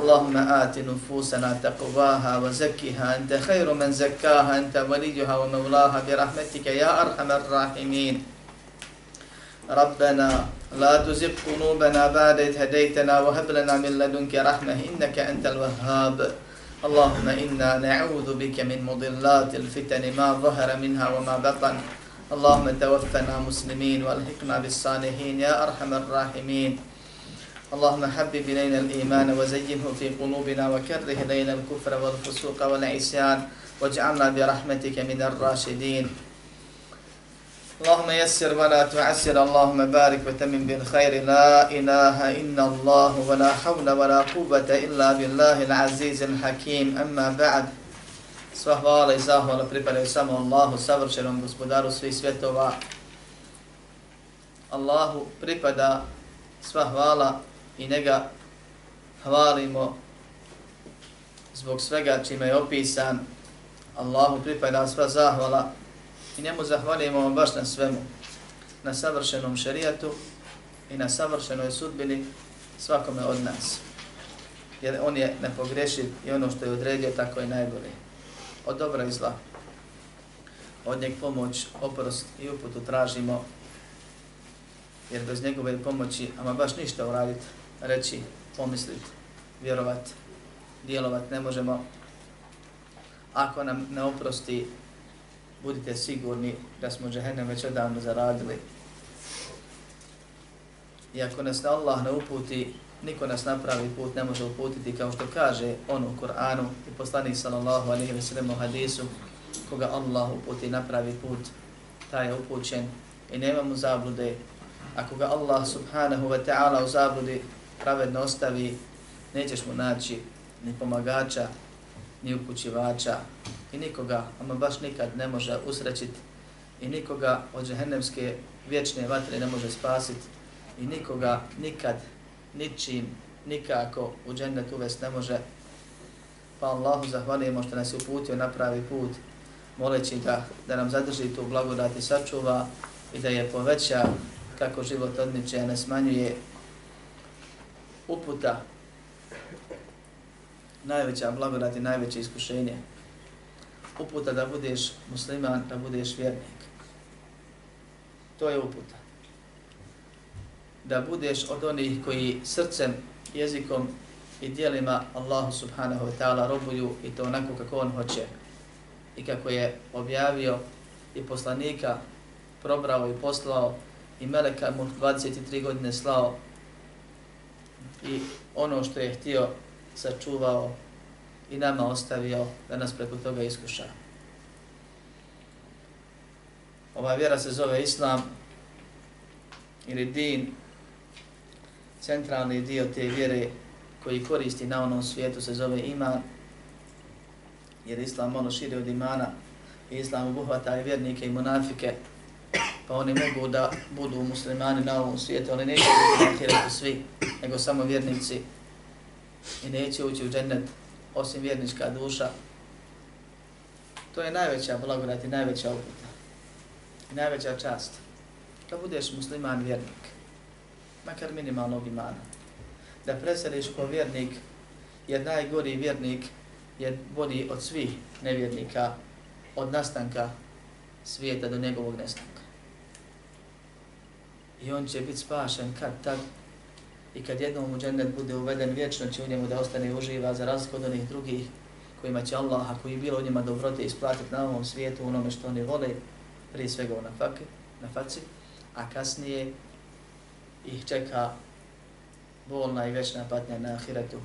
اللهم آت نفوسنا تقواها وزكها. أنت خير من زكاها أنت وليها ومولاها. برحمتك يا أرحم الراحمين. ربنا لا تزغ قلوبنا بعد إذ هديتنا وهب لنا من لدنك رحمة إنك أنت الوهاب. اللهم إنا نعوذ بك من مضلات الفتن ما ظهر منها وما بطن. اللهم توفنا مسلمين والحقنا بالصالحين يا أرحم الراحمين. اللهم حبب إلينا الإيمان وزينه في قلوبنا وكره إلينا الكفر والفسوق والعصيان واجعلنا برحمتك من الراشدين اللهم يسر ولا تعسر اللهم بارك وتمن بالخير لا إله إلا الله ولا حول ولا قوة إلا بالله العزيز الحكيم أما بعد Sva hvala i zahvala pripadaju samo Allahu, savršenom gospodaru svih svjetova. Allahu pripada sva hvala i njega hvalimo zbog svega čime je opisan. Allahu pripada sva zahvala i njemu zahvalimo baš na svemu. Na savršenom šerijatu i na savršenoj sudbini svakome od nas. Jer on je nepogrešiv i ono što je odredio tako je najbolje. Od dobra i zla. Od njeg pomoć, oprost i uputu tražimo jer bez njegove pomoći, ama baš ništa uraditi, reći, pomisliti, vjerovati, djelovati ne možemo. Ako nam ne oprosti, budite sigurni da smo džehennem već odavno zaradili. I ako nas Allah ne uputi, niko nas napravi put ne može uputiti kao što kaže on u Kur'anu i poslanik sallallahu alaihi ve sellem u hadisu koga Allah uputi napravi put, taj je upućen i nema mu zablude ako ga Allah subhanahu wa ta'ala u zabludi pravedno ostavi, nećeš mu naći ni pomagača, ni upućivača i nikoga, ama baš nikad ne može usrećiti i nikoga od džehennemske vječne vatre ne može spasiti i nikoga nikad, ničim, nikako u džennet uvest ne može. Pa Allahu zahvalimo što nas je uputio na pravi put, moleći da, da nam zadrži tu blagodat i sačuva i da je poveća kako život odmiče, a ne smanjuje uputa, najveća blagodat i najveće iskušenje. Uputa da budeš musliman, da budeš vjernik. To je uputa. Da budeš od onih koji srcem, jezikom i dijelima Allahu subhanahu wa ta'ala robuju i to onako kako on hoće i kako je objavio i poslanika probrao i poslao i Meleka mu 23 godine slao i ono što je htio sačuvao i nama ostavio da nas preko toga iskuša. Ova vjera se zove Islam ili din, centralni dio te vjere koji koristi na onom svijetu se zove iman, jer Islam ono širi od imana i Islam obuhvata i vjernike i munafike, pa oni mogu da budu muslimani na ovom svijetu, ali neće biti na ahiretu svi, nego samo vjernici i neće ući u džennet osim vjernička duša. To je najveća blagodat i najveća uputa i najveća čast. Da budeš musliman vjernik, makar minimalnog imana. Da preseliš ko vjernik, jer najgori vjernik je bolji od svih nevjernika, od nastanka svijeta do njegovog nestanka i on će biti spašen kad tad i kad jednom u džennet bude uveden vječno će u njemu da ostane uživa za razliku od onih drugih kojima će Allah, ako je bilo njima dobrote, isplatiti na ovom svijetu onome što oni vole, prije svega na, fake, na faci, a kasnije ih čeka bolna i večna patnja na ahiretu.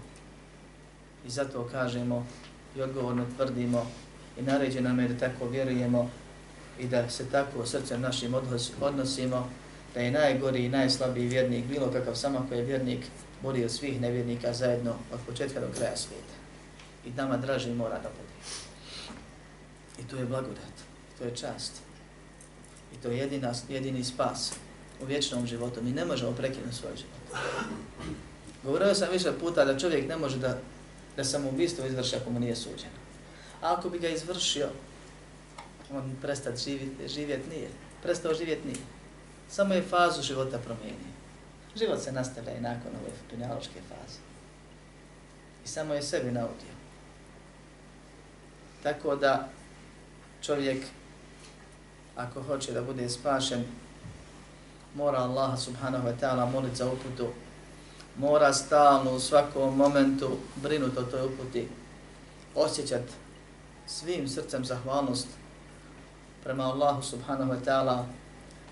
I zato kažemo i odgovorno tvrdimo i naređeno nam je da tako vjerujemo i da se tako srcem našim odnosimo, da je najgori i najslabiji vjernik, bilo kakav samo koji je vjernik, bolji od svih nevjernika zajedno od početka do kraja svijeta. I nama draži mora da bude. I to je blagodat, to je čast. I to je jedina, jedini spas u vječnom životu. Mi ne možemo prekinuti svoj život. Govorio sam više puta da čovjek ne može da, da samoubistvo izvrši ako mu nije suđeno. A ako bi ga izvršio, on prestao živjeti, živjet nije. Prestao živjet nije. Samo je fazu života promijenio. Život se nastavlja i nakon ove dunjaločke faze. I samo je sebi naudio. Tako da čovjek, ako hoće da bude spašen, mora Allah subhanahu wa ta'ala moliti za uputu, mora stalno u svakom momentu brinuti o toj uputi, osjećati svim srcem zahvalnost prema Allahu subhanahu wa ta'ala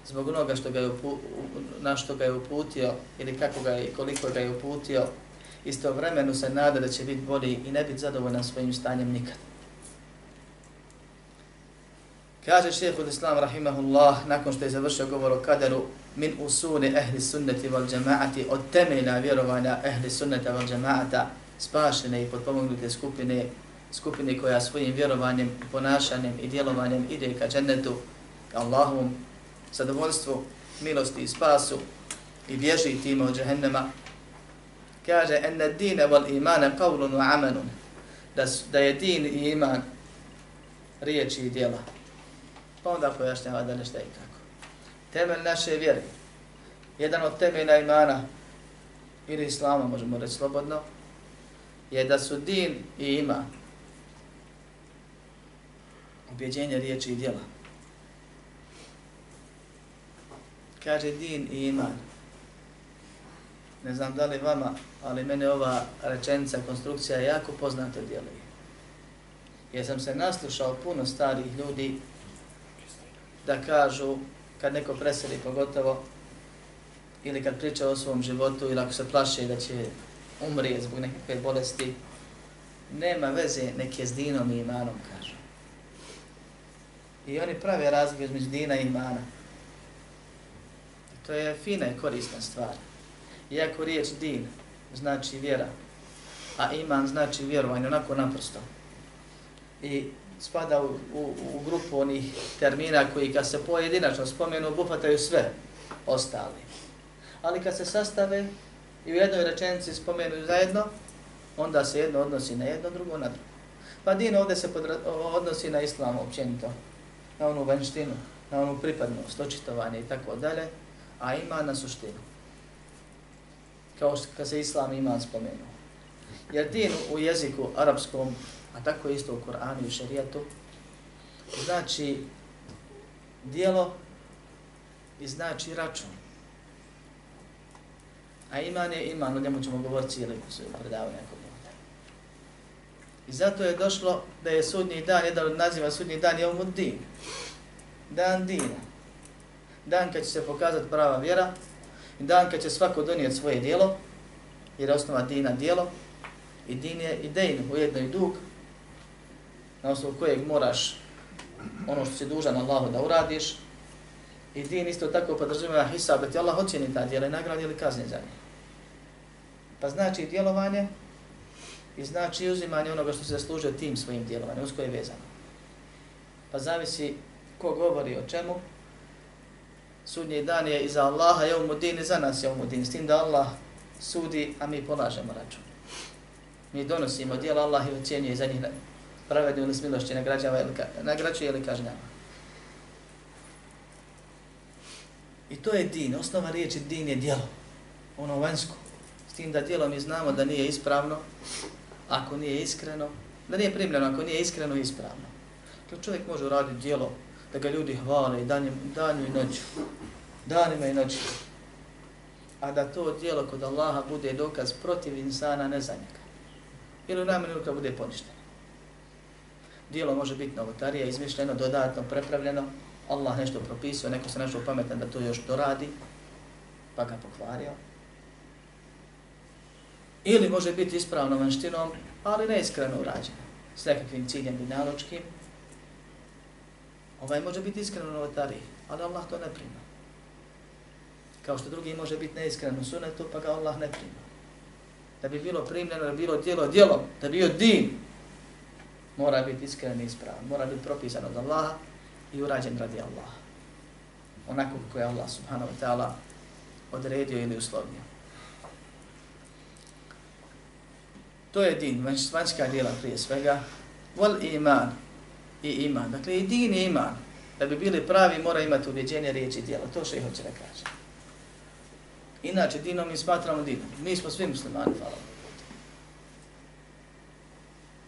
zbog onoga što ga je upu, na što ga je uputio ili kako ga je i koliko ga je uputio, isto vremenu se nada da će biti bolji i ne biti zadovoljan svojim stanjem nikad. Kaže šehehu Islam rahimahullah, nakon što je završio govor o kaderu, min usuli ehli sunneti wal džemaati, od temelja vjerovanja ehli sunneta wal džemaata, spašene i potpomognute skupine, skupine koja svojim vjerovanjem, ponašanjem i djelovanjem ide ka džennetu, ka Allahovom zadovoljstvu, milosti i spasu i bježi time od džehennema. Kaže, enne dine wal imane qavlun wa amanun, da, da je din i iman riječi i djela. Pa onda pojašnjava da nešto i kako. Temelj naše vjere, jedan od temelja imana ili islama, možemo reći slobodno, je da su din i iman ubjeđenje riječi i djela. Kaže din i iman. Ne znam da li vama, ali mene ova rečenica, konstrukcija jako poznata djeluje. Jer sam se naslušao puno starih ljudi da kažu, kad neko preseli pogotovo, ili kad priča o svom životu, ili ako se plaše da će umrije zbog nekakve bolesti, nema veze neke s dinom i imanom, kažu. I oni prave razlike između dina i imana. To je fina i korisna stvar. Iako riječ din znači vjera, a iman znači vjerovanje, onako naprosto. I spada u, u, u grupu onih termina koji kad se pojedinačno spomenu, obuhvataju sve ostali. Ali kad se sastave i u jednoj rečenici spomenu zajedno, onda se jedno odnosi na jedno, drugo na drugo. Pa din ovdje se podra, odnosi na islam općenito, na onu vanštinu, na onu pripadnost, očitovanje i tako dalje, a ima na suštinu. Kao što kad se islam ima spomenuo. Jer din u jeziku arapskom, a tako isto u Koranu i u šarijetu, znači dijelo i znači račun. A iman je iman, o njemu ćemo govoriti cijeli predavanje ako I zato je došlo da je sudnji dan, jedan od naziva sudnji dan je umud din. Dan dina. Dan kad će se pokazati prava vjera i dan kad će svako donijeti svoje dijelo, jer je osnova dina dijelo, i din je i dejn, ujedno i dug, na osnovu kojeg moraš ono što si dužan Allahu da uradiš, i din isto tako podržava hisab, da ti Allah ocjeni ta dijela i nagradi ili kazni za nje. Pa znači djelovanje i znači uzimanje onoga što se zaslužuje tim svojim djelovanjem, usko je vezano. Pa zavisi ko govori o čemu, sudnji dan je iza Allaha, je umudin i za nas je umudin, s tim da Allah sudi, a mi polažemo račun. Mi donosimo djela Allah i ocjenjuje za njih pravednu ili smilošće, nagrađava ili, nagrađuje ili kažnjava. I to je din, osnova riječi din je djelo, ono vanjsko. S tim da dijelo mi znamo da nije ispravno, ako nije iskreno, da nije primljeno ako nije iskreno i ispravno. To čovjek može uraditi djelo da ga ljudi hvale i danju, danju i noću, danima i noću. A da to djelo kod Allaha bude dokaz protiv insana, ne za njega. Ili u najmanju ruka bude poništeno. Djelo može biti novotarija, izmišljeno, dodatno, prepravljeno. Allah nešto propisao, neko se našao pametan da to još doradi, pa ga pokvario. Ili može biti ispravno vanštinom, ali neiskreno urađeno, s nekakvim ciljem dinaločkim. Ovaj može biti iskreno novotariji, ali Allah to ne prima. Kao što drugi može biti neiskren u sunetu, pa ga Allah ne prima. Da bi bilo primljeno, da bi bilo djelo djelom, da bi bio din, mora biti iskren i ispravan, mora biti propisan od Allaha i urađen radi Allaha. Onako kako je Allah subhanahu wa ta'ala odredio ili uslovnio. To je din, vanjska djela prije svega. Wal iman i iman. Dakle, i din i iman. Da bi bili pravi, mora imati ubjeđenje riječi i djela. To što je hoće da kaže. Inače, dinom mi smatramo dinom. Mi smo svi muslimani, hvala.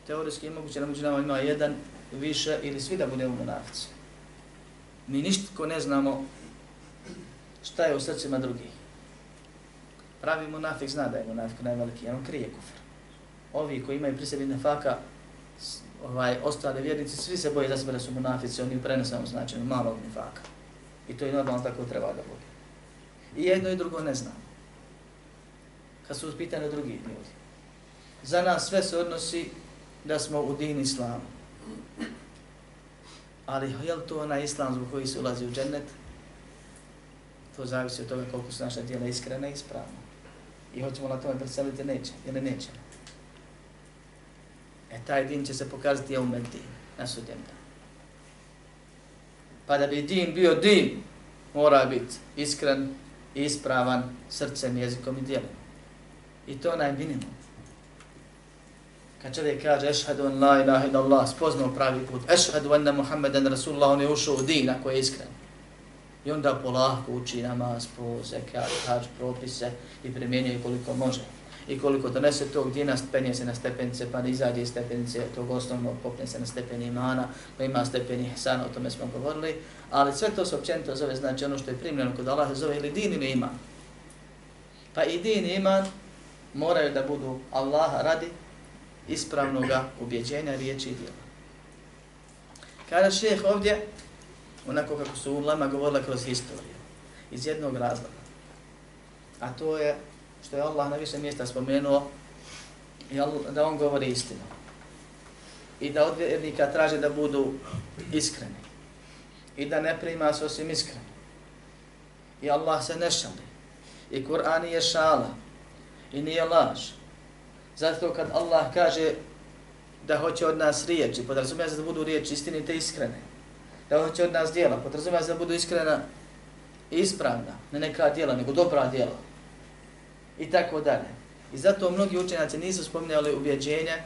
Teorijski je moguće, nemoguće nama ima jedan, više ili svi da budemo munafici. Mi ništa ne znamo šta je u srcima drugih. Pravi monafik zna da je monafik najveliki, on krije kufr. Ovi koji imaju pri sebi nefaka, ovaj, ostale vjernici, svi se boje za sebe da su munafici, oni u prenesenom značenju malog nifaka. I to je normalno tako treba da bude. I jedno i drugo ne znam. Kad su pitani drugi ljudi. Za nas sve se odnosi da smo u din islamu. Ali je li to onaj islam zbog koji se ulazi u džennet? To zavisi od toga koliko su naše djela iskrene i ispravne. I hoćemo na tome preseliti neće, ili nećemo. E taj din će se pokazati je umet din, na sudjem Pa da bi din bio din, mora biti iskren, ispravan srcem, jezikom i dijelom. I to onaj minimum. Kad čovjek kaže ešhadu an la ilaha ila Allah, spoznao pravi put, ešhadu anna Muhammeden Rasulullah, on je ušao u din ako je iskren. I onda polako uči namaz, po zekat, hađ, propise i primjenjuje koliko može. I koliko donese tog dina, penje se na stepenice, pa ne izađe iz stepenice tog osnovnog, popne se na stepeni imana, pa ima stepeni ihsana, o tome smo govorili. Ali sve to se općenito zove, znači ono što je primljeno kod Allaha zove ili din ili iman. Pa i din i iman moraju da budu Allaha radi ispravnog ubjeđenja riječi i djela. Kada šeheh ovdje, onako kako su ulema govorila kroz historiju, iz jednog razloga, a to je što je Allah na više mjesta spomenuo, da on govori istinu. I da od vjernika traže da budu iskreni. I da ne prima se osim iskreni. I Allah se ne šali. I Kur'an je šala. I nije laž. Zato kad Allah kaže da hoće od nas riječi, podrazumija se da budu riječi istinite i iskrene. Da hoće od nas dijela, podrazumija se da budu iskrena i ispravna. Ne neka dijela, nego dobra dijela. I tako dalje. I zato mnogi učenjaci nisu spominjali ubjeđenje,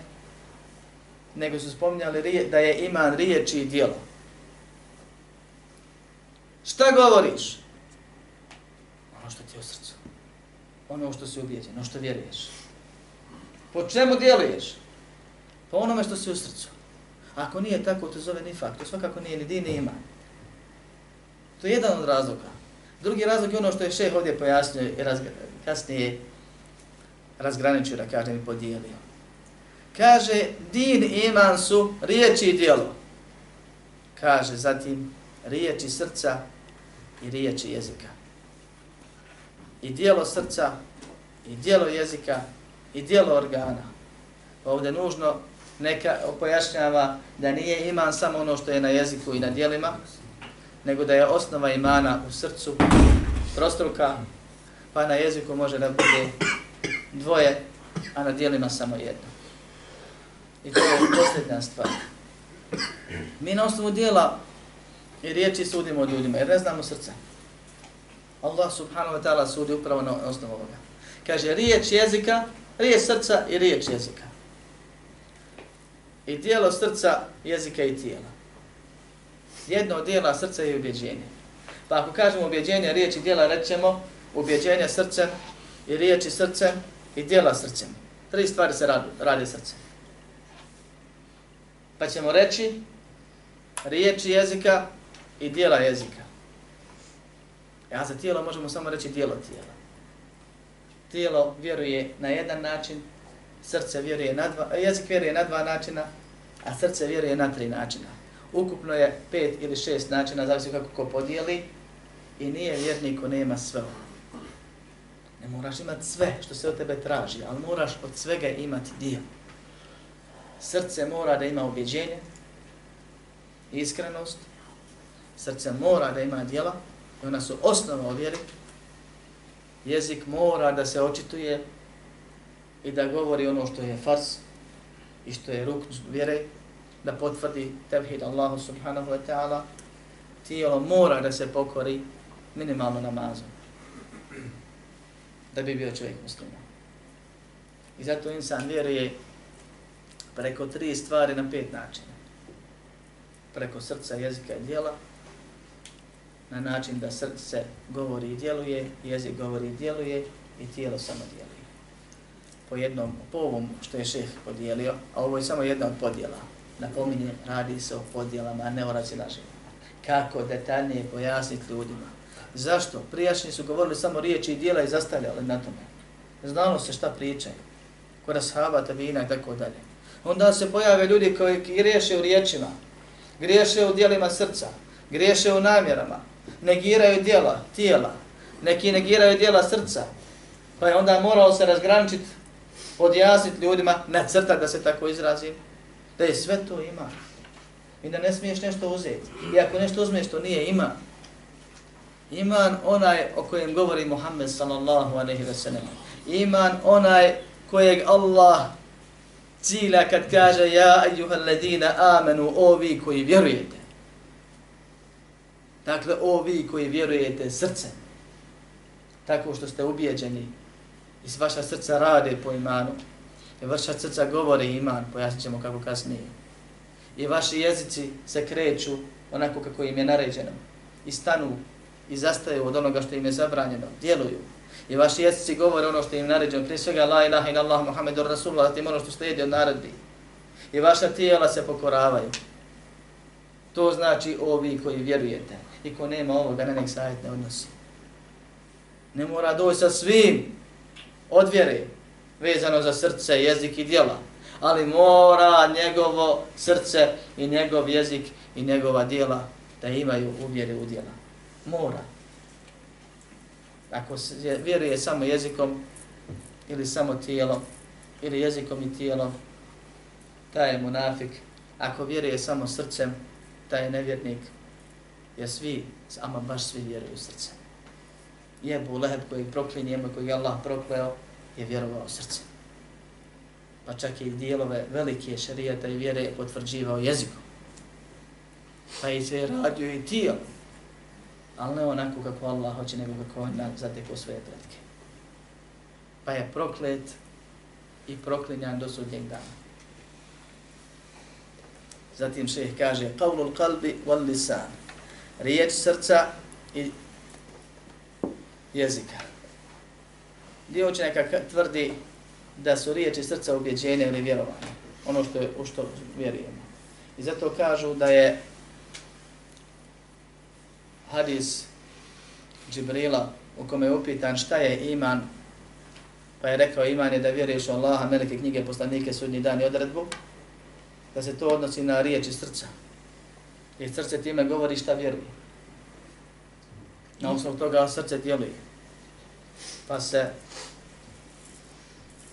nego su spominjali da je iman riječi i dijelo. Šta govoriš? Ono što ti je u srcu. Ono što si ubjeđen, ono što vjeruješ. Po čemu djeluješ? Po onome što si u srcu. Ako nije tako, to zove ni fakt. To svakako nije ni din, ni ima. To je jedan od razloga. Drugi razlog je ono što je šeh ovdje pojasnio i razg kasnije razgraničio, da kažem, i podijelio. Kaže, din i iman su riječi i dijelo. Kaže, zatim, riječi srca i riječi jezika. I dijelo srca, i dijelo jezika, i dijelo organa. Ovdje nužno neka pojašnjava da nije iman samo ono što je na jeziku i na dijelima, nego da je osnova imana u srcu, trostruka, pa na jeziku može da bude dvoje, a na dijelima samo jedno. I to je posljedna stvar. Mi na osnovu dijela i riječi sudimo ljudima, jer ne znamo srca. Allah subhanahu wa ta'ala sudi upravo na osnovu ovoga. Kaže, riječ jezika riječ srca i riječ jezika. I dijelo srca, jezika i tijela. Jedno od dijela srca je ubjeđenje. Pa ako kažemo ubjeđenje riječi dijela, rećemo ubjeđenje srcem i riječi srcem i dijela srcem. Tri stvari se radi, radi srcem. Pa ćemo reći riječi jezika i dijela jezika. E, a za tijelo možemo samo reći dijelo tijela tijelo vjeruje na jedan način, srce vjeruje na dva, jezik vjeruje na dva načina, a srce vjeruje na tri načina. Ukupno je pet ili šest načina, zavisi kako ko podijeli, i nije vjernik ko nema sve Ne moraš imati sve što se od tebe traži, ali moraš od svega imati dio. Srce mora da ima objeđenje, iskrenost, srce mora da ima djela, i ona su osnova o vjeri, Jezik mora da se očituje i da govori ono što je fars i što je ruk vjere, da potvrdi tevhid Allahu subhanahu wa ta'ala, tijelo mora da se pokori minimalno namazom da bi bio čovjek musliman. I zato insan vjeruje preko tri stvari na pet načina. Preko srca, jezika i dijela, na način da srce govori i djeluje, jezik govori i djeluje i tijelo samo djeluje. Po jednom, po ovom što je šeh podijelio, a ovo je samo jedna od podjela. Napominje, radi se o podjelama, a ne o razilaženju. Kako detaljnije pojasniti ljudima. Zašto? Prijašnji su govorili samo riječi i dijela i zastavljali na tome. Znalo se šta pričaju. Kod ashaba, tabina i tako dalje. Onda se pojave ljudi koji griješe u riječima, griješe u dijelima srca, griješe u namjerama, negiraju dijela, tijela, neki negiraju dijela srca, pa je onda moralo se razgraničiti, odjasniti ljudima, na crta da se tako izrazim, da je sve to ima. I da ne smiješ nešto uzeti. I ako nešto uzmeš, to nije ima. Iman onaj o kojem govori Muhammed sallallahu alaihi ve sellem. Iman onaj kojeg Allah cilja kad kaže ja ejuhal ladina amenu, o vi koji vjerujete. Dakle, o vi koji vjerujete srce, tako što ste ubijeđeni, iz vaša srca rade po imanu, i vaša srca govori iman, pojasnit ćemo kako kasnije. I vaši jezici se kreću onako kako im je naređeno, i stanu, i zastaju od onoga što im je zabranjeno, djeluju. I vaši jezici govore ono što im naređeno, prije svega la ilaha in Allah Muhammedur Rasulullah, zatim ono što slijedi od naredbi. I vaša tijela se pokoravaju. To znači ovi koji vjerujete i ko nema ovoga, ne nek savjet ne odnosi. Ne mora doći sa svim od vjere, vezano za srce, jezik i djela, ali mora njegovo srce i njegov jezik i njegova djela da imaju uvjere u djela. Mora. Ako se vjeruje samo jezikom ili samo tijelom, ili jezikom i tijelom, taj je munafik. Ako vjeruje samo srcem, taj je nevjernik jer svi, ama baš svi vjeruju srcem. Jebu Leheb koji proklinjemo, koji je Allah prokleo, je vjerovao srcem. Pa čak i dijelove velike šarijata i vjere je potvrđivao jezikom. Pa i sve radio i tijelo. Ali ne onako kako Allah hoće, nego kako on zateko svoje predke. Pa je proklet i proklinjan do sudnjeg dana. Zatim šeheh kaže, qavlul qalbi wal lisan riječ srca i jezika. Dio učenjaka tvrdi da su riječi srca ubjeđenje ili vjerovanje, ono što je, u što vjerujemo. I zato kažu da je hadis Džibrila u kome je upitan šta je iman, pa je rekao iman je da vjeruješ u Allaha, meleke knjige, poslanike, sudnji dan i odredbu, da se to odnosi na riječi srca. I srce time govori šta vjeruje. Na osnovu toga srce djeluje. Pa se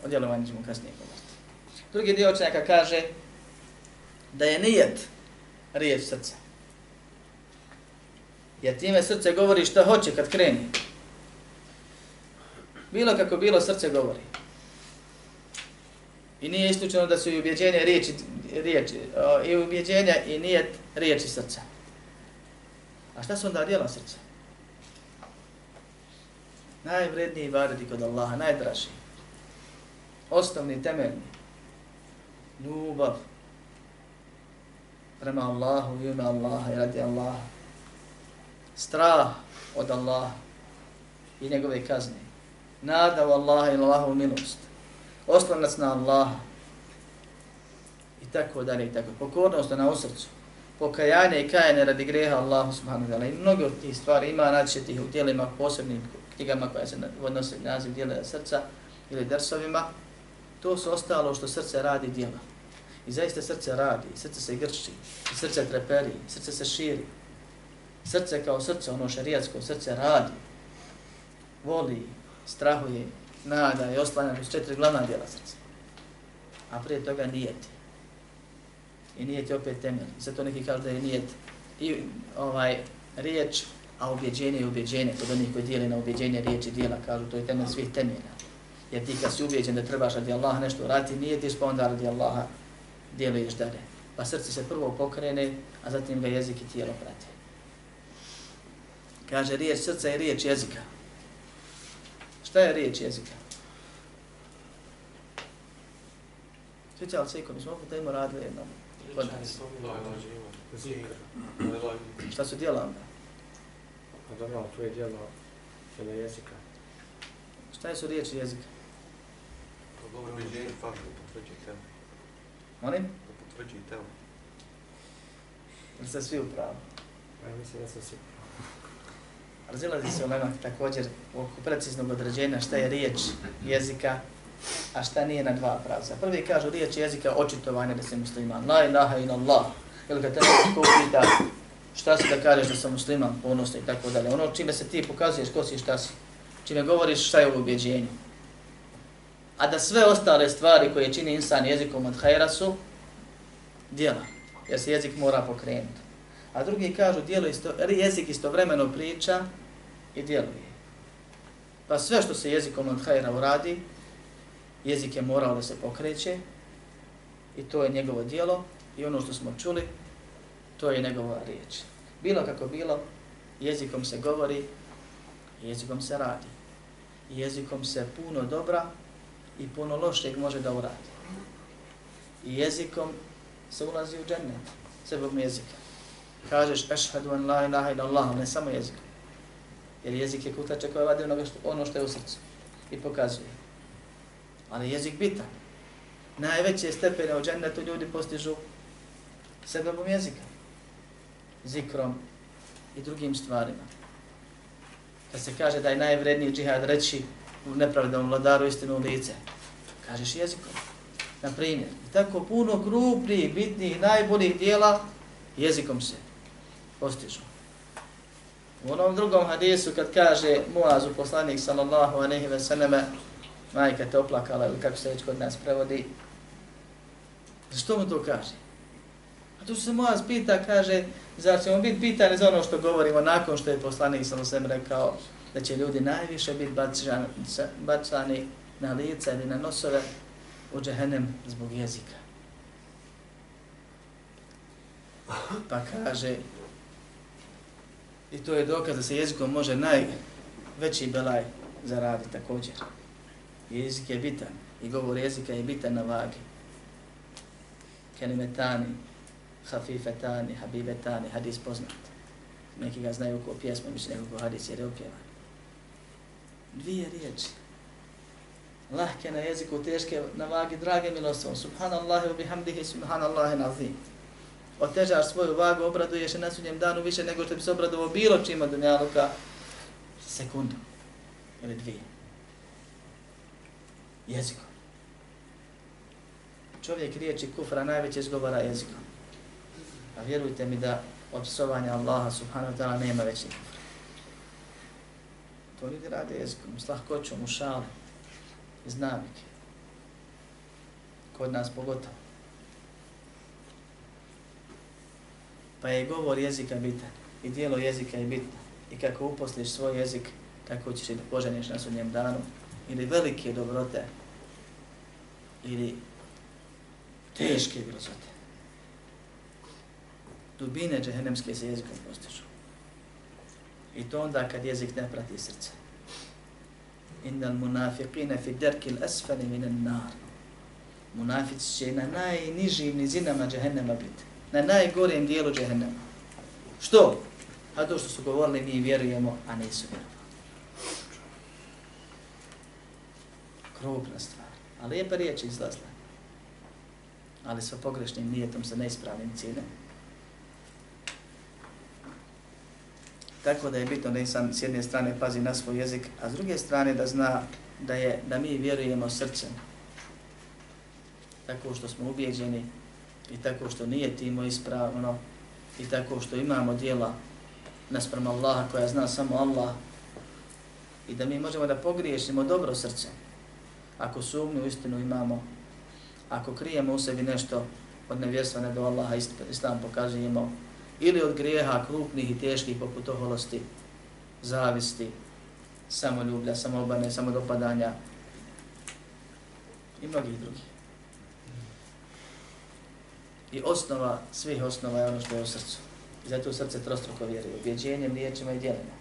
o djelovanju ćemo kasnije govoriti. Drugi dio učenjaka kaže da je nijet riječ srca. Jer time srce govori šta hoće kad kreni. Bilo kako bilo srce govori. I nije isključeno da su i ubjeđenja riječi, riječi i ubjeđenja i nije riječi srca. A šta su onda djela srca? Najvredniji ibadeti kod Allaha, najdraži. Osnovni, temeljni. Ljubav prema Allahu i ime Allaha i radi Allaha. Strah od Allaha i njegove kazne. Nada u Allaha i Allahovu milost. Oslonac na Allaha i tako dalje i tako. Pokornost na usrcu, pokajanje i kajanje radi greha Allahu subhanahu wa ta'ala. I mnogo tih stvari ima, naći tih u tijelima posebnim knjigama koja se odnose naziv dijela srca ili dersovima. To su ostalo što srce radi dijela. I zaista srce radi, srce se grči, srce treperi, srce se širi. Srce kao srce, ono šarijatsko srce radi, voli, strahuje, nada i oslanja, to četiri glavna djela srca. A prije toga nijeti i nijet je opet temelj. I zato neki kažu da je nijet i ovaj riječ A ubjeđenje je ubjeđenje, kod onih koji dijeli na ubjeđenje riječi dijela, kažu to je temelj svih temelja. Jer ti kad si ubjeđen da trebaš radi Allah nešto raditi, nije ti pa onda radi Allaha djeluješ dalje. Pa srce se prvo pokrene, a zatim ga jezik i tijelo prati. Kaže riječ srca je riječ jezika. Šta je riječ jezika? Sjećali se iko, mi smo ovdje temu radili jednom kod nas. Šta su dijela onda? A dobro, tu je dijelo djelo jezika. Šta je su riječi jezika? To govori o djelu faktu, potvrđi temu. Molim? Da potvrđi temu. Ili ste svi u pravu? Ja mislim da sam svi. Razilazi se ulema također oko preciznog određenja šta je riječ jezika, a šta nije na dva pravca. Prvi kažu riječ jezika očitovanje da se musliman. La ilaha in Allah. Ili kad te neko pita šta si da kažeš da sam musliman, ponosno i tako dalje. Ono čime se ti pokazuješ ko si i šta si. Čime govoriš šta je u ubjeđenju. A da sve ostale stvari koje čini insan jezikom od hajra su djela. Jer se jezik mora pokrenuti. A drugi kažu dijelo isto, jezik istovremeno priča i djeluje. Pa sve što se jezikom od hajra uradi, jezik je morao da se pokreće i to je njegovo dijelo i ono što smo čuli, to je njegova riječ. Bilo kako bilo, jezikom se govori, jezikom se radi. Jezikom se puno dobra i puno lošeg može da uradi. I jezikom se ulazi u džennet, sebom jezika. Kažeš ešhedu an la ilaha ila Allah, ne samo jezik. Jer jezik je kutača koja vadi ono što, ono što je u srcu i pokazuje. Ali jezik bitan. Najveće stepene u džennetu ljudi postižu sebebom jezika. Zikrom i drugim stvarima. Kad se kaže da je najvredniji džihad reći u nepravednom vladaru istinu u lice, kažeš jezikom. Na primjer, tako puno krupnijih, bitnijih, najboljih dijela jezikom se postižu. U onom drugom hadisu kad kaže Muazu poslanik sallallahu alejhi ve selleme majka te oplakala ili kako se već kod nas prevodi. Zašto mu to kaže? A tu se Muaz pita, kaže, zar ćemo biti pitani za ono što govorimo nakon što je poslanik sallallahu alejhi ve rekao da će ljudi najviše biti bacani na lica ili na nosove u džehennem zbog jezika. Pa kaže, I to je dokaz da se jezikom može najveći belaj zaraditi također. Jezik je bitan i govor jezika je bitan na vagi. Kelimetani, hafifetani, habibetani, hadis poznat. Neki ga znaju oko pjesme, mislim nekako hadis jer je opjevan. Dvije riječi. Lahke na jeziku, teške na vagi, drage milosom. Subhanallahi wa bihamdihi, subhanallahi nazim otežaš svoju vagu, obraduješ se na sudnjem danu više nego što bi se obradovao bilo čima dunjaluka sekundu ili dvije. Jezikom. Čovjek riječi kufra najveće izgovara jezikom. A vjerujte mi da od psovanja Allaha subhanahu wa ta'ala nema veći kufra. To ljudi rade jezikom, s lahkoćom, u šale, iz navike. Kod nas pogotovo. Pa je govor jezika bitan i dijelo jezika je bitno. I kako uposliš svoj jezik, tako ćeš i da poženiš na sudnjem danu. Ili velike dobrote, ili teške grozote. Dubine džehennemske se jezikom postižu. I to onda kad jezik ne prati srce. Innal munafiqina fi derkil asfali minan nar. Munafici će na najnižim nizinama džehennema biti na najgorijem dijelu džehennema. Što? A to što su govorili, mi vjerujemo, a nisu vjerovali. Krupna stvar. A lijepa riječ izlazla. Ali sa pogrešnim nijetom, sa neispravnim ciljem. Tako da je bitno da insan s jedne strane pazi na svoj jezik, a s druge strane da zna da je da mi vjerujemo srcem. Tako što smo ubijeđeni i tako što nije timo ispravno. I tako što imamo dijela nasprem Allaha koja zna samo Allah. I da mi možemo da pogriješimo dobro srce. Ako sumnju istinu imamo. Ako krijemo u sebi nešto od nevjerstva ne do Allaha islam pokazujemo. Ili od grijeha krupnih i teških poput oholosti zavisti, samoljublja, samoobane, samodopadanja i mnogih drugih. I osnova svih osnova je ono što je u srcu. I zato u srce trostruko vjeruje. Objeđenjem, riječima i djelima.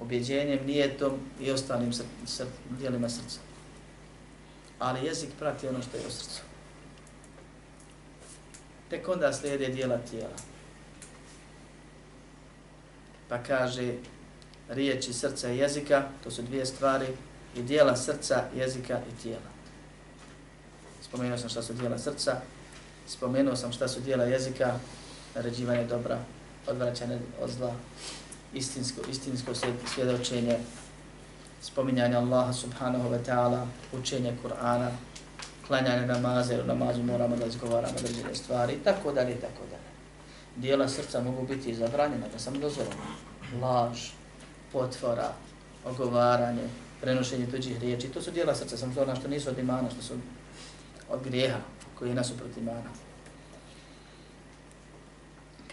Objeđenjem, nijetom i ostalim sr sr djelima srca. Ali jezik prati ono što je u srcu. Tek onda slijede dijela tijela. Pa kaže riječi srca i jezika, to su dvije stvari, i dijela srca, jezika i tijela. Spomenuo sam šta su dijela srca, spomenuo sam šta su dijela jezika, naređivanje dobra, odvraćanje od zla, istinsko, istinsko svjedočenje, spominjanje Allaha subhanahu wa ta'ala, učenje Kur'ana, klanjanje namaze, jer u namazu moramo da izgovaramo određene stvari, i tako dalje, i tako dalje. Dijela srca mogu biti zabranjena, da sam dozvoljena. Laž, potvora, ogovaranje, prenošenje tuđih riječi, to su dijela srca, sam to što nisu od imana, što su od grijeha koji je nasuprot imana.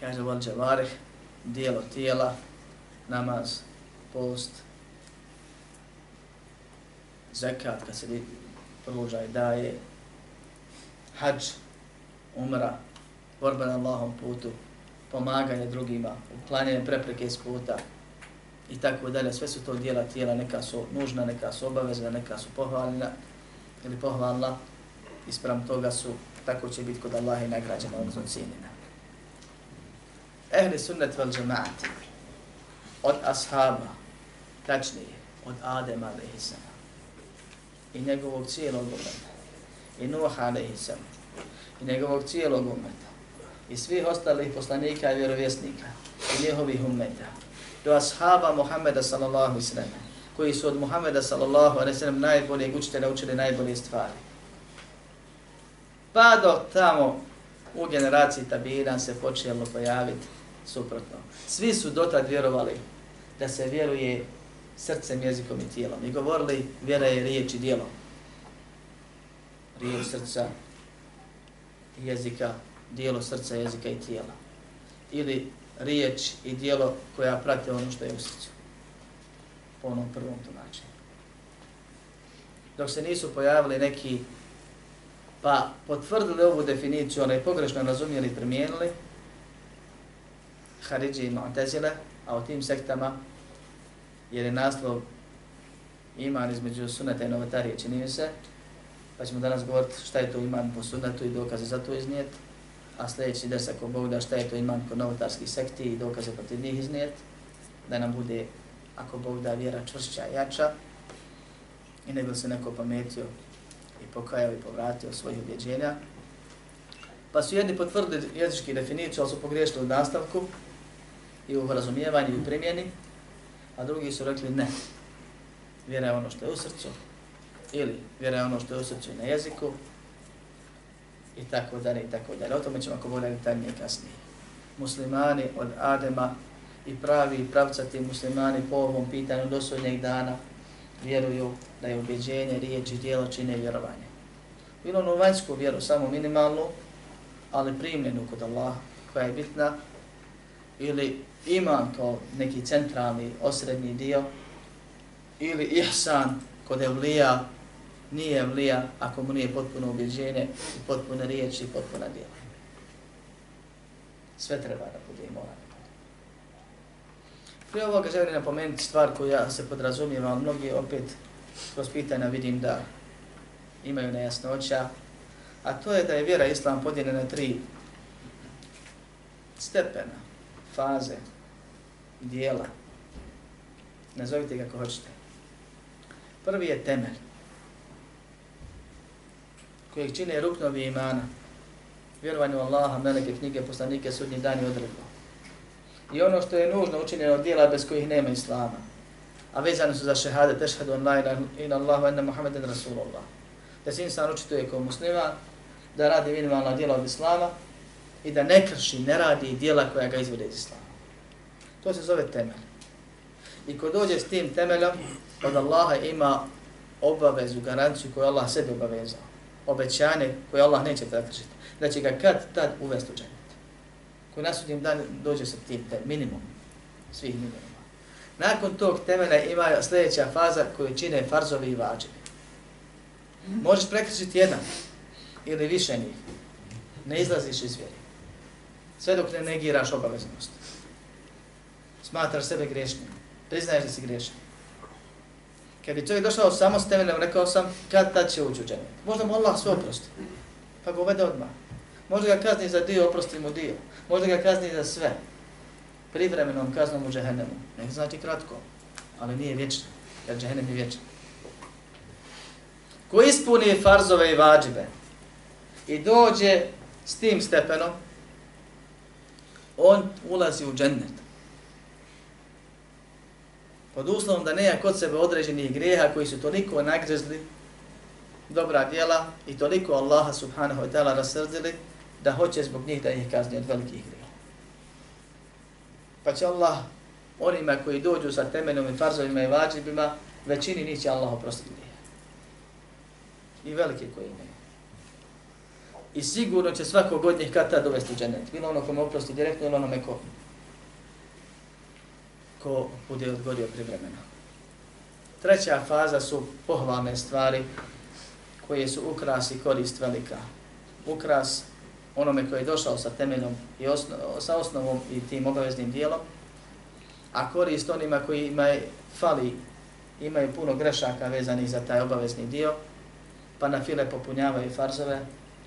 Kaže Val Džavarih, dijelo tijela, namaz, post, zekat kad se pruža i daje, hađ, umra, borba na Allahom putu, pomaganje drugima, uklanjanje prepreke iz puta i tako dalje. Sve su to dijela tijela, neka su nužna, neka su obavezna, neka su pohvalna ili pohvalna ispram toga su, tako će biti kod Allaha i nagrađena, odnosno cijenjena. Ehli sunnet vel džemaati, od ashaba, tačnije, od Adema alaihissalam, i njegovog cijelog umeta, i Nuh alaihissalam, i njegovog cijelog umeta, i svih ostalih poslanika i vjerovjesnika, i njihovih umeta, do ashaba Muhammeda sallallahu alaihi sallam, koji su od Muhammeda sallallahu alaihi sallam najboljeg učitelja učili najbolje stvari. Pa do tamo u generaciji tabina se počelo pojaviti suprotno. Svi su dotad vjerovali da se vjeruje srcem, jezikom i tijelom. I govorili vjera je riječ i dijelo. Riječ srca, jezika, dijelo srca, jezika i tijela. Ili riječ i dijelo koja prate ono što je u srcu. Po onom prvom tumačenju. Dok se nisu pojavili neki pa potvrdili ovu definiciju, ali pogrešno razumijeli i primijenili, Haridži i Mu'tazile, a u tim sektama, jer je naslov iman između suneta i novatarije, čini mi se, pa ćemo danas govoriti šta je to iman po sunetu i dokaze za to iznijet, a sljedeći des ako Bog da šta je to iman kod novotarskih sekti i dokaze protiv njih iznijet, da nam bude, ako Bog da vjera čvršća i jača, i ne bi se neko pametio i pokajao i povratio svojih objeđenja. Pa su jedni potvrdili jezički definiciju, ali su pogriješili u nastavku, i u razumijevanju i primjeni, a drugi su rekli ne. Vjera je ono što je u srcu, ili vjera je ono što je u srcu i na jeziku, i tako dalje, i tako dalje. O tome ćemo ako bolje detaljnije kasnije. Muslimani od Adema i pravi i pravcati muslimani po ovom pitanju do sudnjeg dana vjeruju da je ubjeđenje, riječ i dijelo čine vjerovanje. Bilo ono vanjsku vjeru, samo minimalnu, ali primljenu kod Allaha, koja je bitna, ili iman kao neki centralni, osrednji dio, ili ihsan kod evlija, nije evlija ako mu nije potpuno ubjeđenje i potpuna riječi i potpuna djela. Sve treba da bude i morano. Prije ovoga želim napomenuti stvar koja se podrazumijeva, ali mnogi opet kroz pitanja vidim da imaju nejasnoća, a to je da je vjera islam podijeljena na tri stepena, faze, dijela. Nazovite kako hoćete. Prvi je temelj kojeg čine ruknovi imana, vjerovanju Allaha, meleke, knjige, poslanike, sudnji dan i odredbo. I ono što je nužno učinjeno od dijela bez kojih nema Islama, a vezane su za šehade, tešhadu an la ila Allahu enna Muhammeden Rasulullah. Da se insan učituje kao muslima, da radi minimalna dijela od Islama i da ne krši, ne radi dijela koja ga izvode iz Islama. To se zove temelj. I ko dođe s tim temeljom, od Allaha ima obavezu, garanciju koju Allah sebi obavezao. Obećanje koje Allah neće prekršiti. Da će ga kad tad uvesti u džene. Koji nasudnjem danu dođe sa tim te minimum svih minimuma. Nakon tog temena ima sljedeća faza koju čine farzovi i vađe. Možeš prekršiti jedan ili više njih. Ne izlaziš iz vjeri. Sve dok ne negiraš obaveznost. Smatraš sebe grešnim. Priznaješ da si grešan. Kad bi čovjek došao samo s temeljem, rekao sam, kad tad će ući u džennet. Možda mu Allah sve oprosti. Pa ga uvede odmah. Možda ga kazni za dio, oprosti mu dio. Možda ga kazni za sve. Privremenom kaznom u džehennemu. Ne znači kratko, ali nije vječno. Jer džehennem je vječan. Ko ispuni farzove i vađibe i dođe s tim stepenom, on ulazi u džennet. Pod uslovom da nema kod sebe određenih grijeha koji su toliko nagrezli dobra djela i toliko Allaha subhanahu wa ta'ala rasrdili da hoće zbog njih da ih kazni od velikih grijeha. Pa će Allah onima koji dođu sa temeljom i farzovima i vađibima, većini niće Allah oprostiti grijeha. I velike koji imaju. I sigurno će svakog od njih kata dovesti u dženet. Bilo ono kome oprosti direktno ili onome ko, ko bude odgodio privremeno. Treća faza su pohvalne stvari koje su ukras i korist velika. Ukras onome koji je došao sa temeljom i osno, sa osnovom i tim obaveznim dijelom, a korist onima koji imaju fali, imaju puno grešaka vezanih za taj obavezni dio, pa na file popunjavaju farzove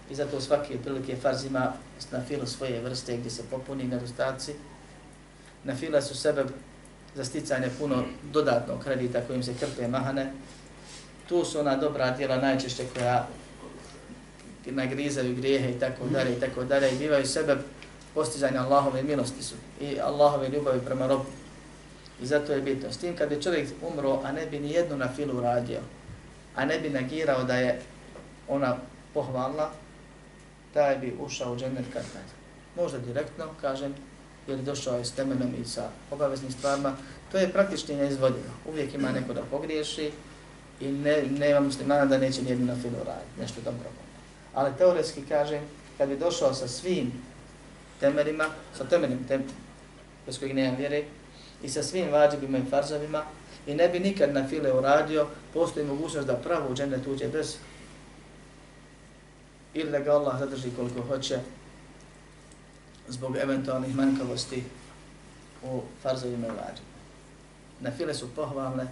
i zato svaki prilike farz ima na filu svoje vrste gdje se popuni nedostaci. Na file su sebe za sticanje puno dodatnog kredita kojim se krpe mahane. Tu su ona dobra djela najčešće koja nagrizaju grijehe i tako dalje i tako dalje i bivaju sebe postizanja Allahove milosti su i Allahove ljubavi prema robu. I zato je bitno. S tim kad bi čovjek umro, a ne bi ni jednu na filu radio, a ne bi nagirao da je ona pohvalna, taj bi ušao u džennet kad kad. Možda direktno, kažem, jer došao je s temenom i sa obaveznim stvarima, to je praktički neizvodljivo. Uvijek ima neko da pogriješi i ne, nema muslimana da neće nijednu na filu raditi, nešto dobro. Ali teoretski kažem, kad bi došao sa svim temeljima, sa temeljnim tem, bez kojeg nema vjere, i sa svim vađibima i farzovima, i ne bi nikad na file uradio, postoji mogućnost da pravo u džennet uđe bez ili da ga Allah zadrži koliko hoće zbog eventualnih manjkavosti u farzovima i vađima. Na file su pohvalne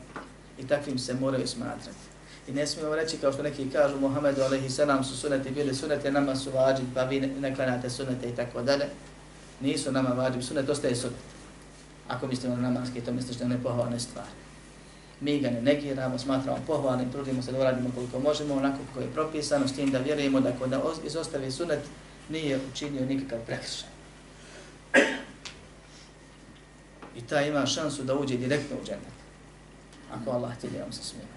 i takvim se moraju smatrati. I ne smijemo reći kao što neki kažu Muhammedu alaihi salam su suneti bili suneti, nama su vađib, pa vi ne klanjate sunete i tako dalje. Nisu nama vađib sunet ostaje sunet. Ako mislimo na namanske, to misliš da ne pohvalne stvari. Mi ga ne negiramo, smatramo pohvalnim, trudimo se da uradimo koliko možemo, onako kako je propisano, s tim da vjerujemo da kada izostavi sunet nije učinio nikakav prekršaj. I ta ima šansu da uđe direktno u džennet. Ako Allah ti da se smije.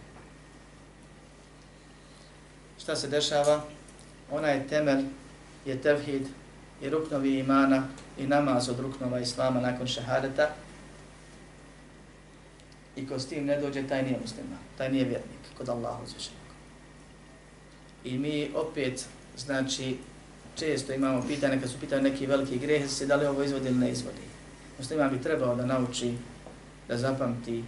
Šta se dešava? Onaj temelj je tevhid i ruknovi imana i namaz od ruknova islama nakon šehadeta. I ko s tim ne dođe, taj nije muslima, taj nije vjernik kod Allaha uzvišenog. I mi opet, znači, često imamo pitanje, kad su pitali neki veliki greh, se da li ovo izvodi ili ne izvodi. Muslima bi trebao da nauči, da zapamti,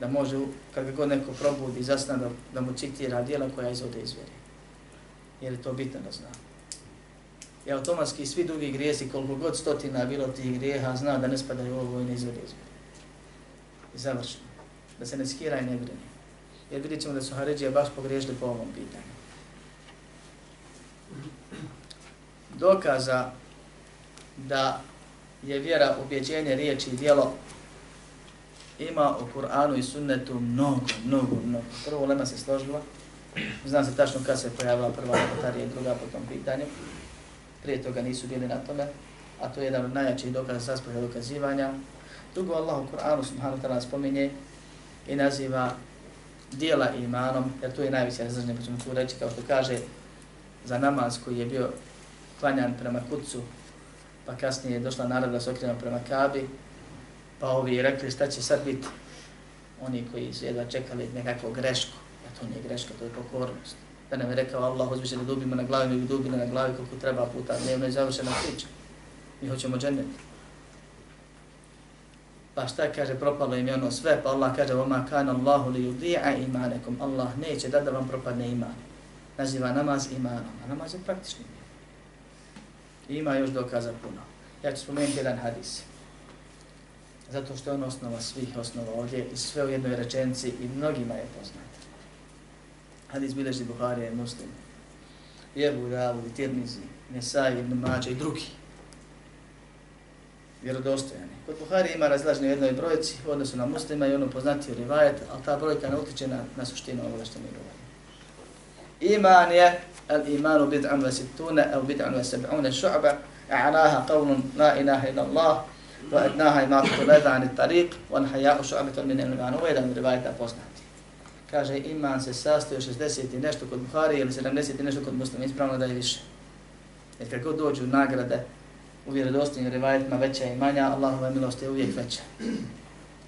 da može, kad god neko probudi, zasna da, da mu citira dijela koja izvode iz vjeri. Jer je to bitno da zna. I automatski svi drugi grijesi, koliko god stotina bilo tih grijeha, zna da ne spadaju u ovo i ne izvede iz. I završeno. Da se ne skira i ne brini. Jer vidjet ćemo da su Haridžije baš pogriješili po ovom pitanju. dokaza da je vjera, ubjeđenje, riječi i djelo ima u Kur'anu i sunnetu mnogo, mnogo, mnogo. Prvo Lema se složila, zna se tačno kada se pojavila prva novotarija i druga po tom pitanju. Prije toga nisu bili na tome, a to je jedan od najjačih dokaza saspoja dokazivanja. Drugo, Allah u Kur'anu subhanahu ta'ala spominje i naziva dijela imanom, jer to je najveće razređenje, pa ćemo tu reći, kao što kaže, za namaz koji je bio klanjan prema kucu, pa kasnije je došla naroda se okrenu prema Kabi, pa ovi rekli šta će sad biti oni koji su jedva čekali nekakvu grešku, to nije greška, to je pokornost. Da nam je rekao Allah uzviše da dubimo na glavi, mi bi dubili na glavi koliko treba puta, dnevno je završena priča. Mi hoćemo džennet. Pa šta kaže, propalo im je ono sve, pa Allah kaže, vama kana Allahu li yudi'a imanekum. Allah neće da da vam propadne iman. Naziva namaz imanom, a namaz je praktični. Ima još dokaza puno. Ja ću spomenuti jedan hadis. Zato što je on osnova svih osnova ovdje i sve u jednoj rečenci i mnogima je poznat. Hadis bileži Buharija i Muslim. Jebu Davu i Tirmizi, Nesaj, Ibn Mađa i drugi. Vjerodostojani. Kod Buhari ima razlažne u jednoj brojci u odnosu na muslima i ono poznati rivajet, ali ta brojka ne utiče na, na suštinu ovoga što mi govorimo. Iman je al imanu bid'an wa sittuna au bid'an wa sab'una šu'ba a'naha qavlun la ilaha illa Allah wa adnaha imatu leda ani tariq wa anhaja'u šu'abiton min ilmanu. Ovo je jedan da poznati. Kaže, iman se sastoji 60 i nešto kod Buhari ili 70 i nešto kod muslima. Ispravno da je više. Jer kako dođu nagrade, u vjerodostojnim rivajetima veća i manja, Allahova milost je uvijek veća.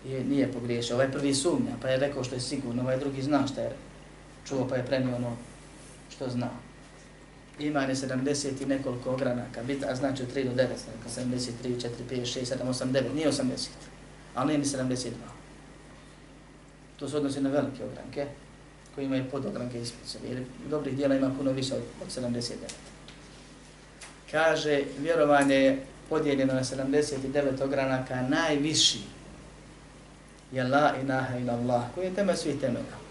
I nije pogriješio. Ovaj prvi sumnja, pa je rekao što je sigurno, ovaj drugi zna što je čuo, pa je premio ono što zna. Iman je 70 i nekoliko ogranaka, bita znači od 3 do 9, 73, 4, 5, 6, 7, 8, 9, nije 80, ali nije ni 72. To se odnosi na velike ogranke, koji imaju podogranke ispod sebe, jer dobrih dijela ima puno više od, od 79 kaže vjerovanje je podijeljeno na 79 ogranaka, najviši je la ilaha ila Allah, koji je tema svih temela,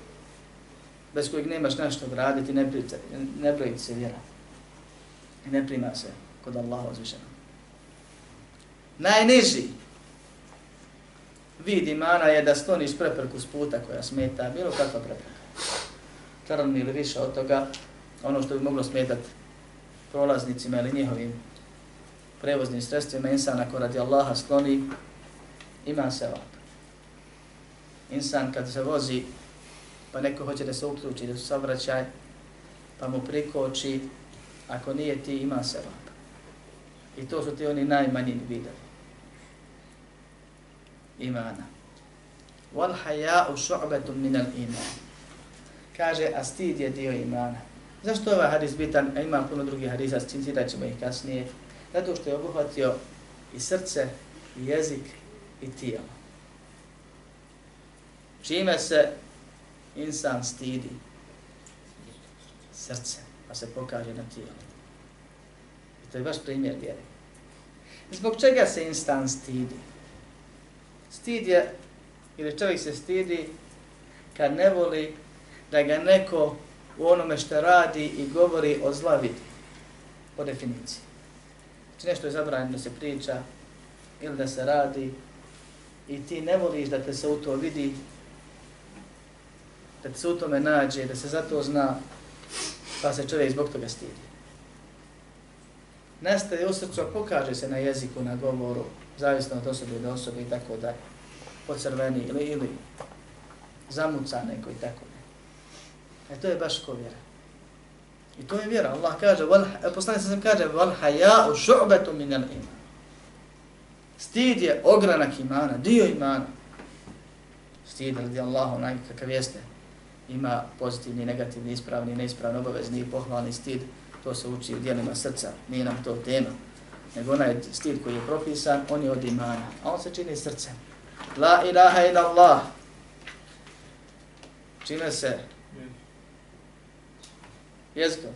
Bez kojeg nemaš nešto graditi, ne, ne brojiti se vjera. I ne prima se kod Allaha uzvišeno. Najniži vid imana je da skloniš prepreku s puta koja smeta, bilo kakva prepreka. Čarobni ili više od toga, ono što bi moglo smetati prolaznicima ili njihovim prevoznim sredstvima insan ako radi Allaha skloni, ima se. Insan kad se vozi, pa neko hoće da se uključi, da se savraćaj, pa mu prikoči, ako nije ti, ima se. I to su ti oni najmanji vidovi. Imana. Wal haja'u shu'batun minal iman. Kaže, a stid je dio imana. Zašto je ovaj hadis bitan, a ima puno drugih hadisa, citirat ćemo ih kasnije? Zato što je obuhvatio i srce, i jezik, i tijelo. Čime se insan stidi? Srce, pa se pokaže na tijelo. I to je baš primjer vjere. Zbog čega se insan stidi? Stid je, ili čovjek se stidi kad ne voli da ga neko u onome što radi i govori o zla vidi, po definiciji. Znači nešto je zabranjeno da se priča ili da se radi i ti ne voliš da te se u to vidi, da te se u tome nađe, da se zato zna, pa se čovjek zbog toga stidi. Nestaje u srcu, pokaže se na jeziku, na govoru, zavisno od osobe do osobe i tako dalje, pocrveni ili, ili zamuca neko i tako E to je baš ko vjera. I to je vjera. Allah kaže, e, poslani sam kaže, wal haja'u šu'betu min al iman. Stid je ogranak imana, dio imana. Stid radi Allahu, onaj kakav jeste, ima pozitivni, negativni, ispravni, neispravni, obavezni pohvalni stid. To se uči u dijelima srca, nije nam to tema. Nego onaj stil koji je propisan, on je od imana, a on se čini srcem. La ilaha ila Allah. Čime se jezikom.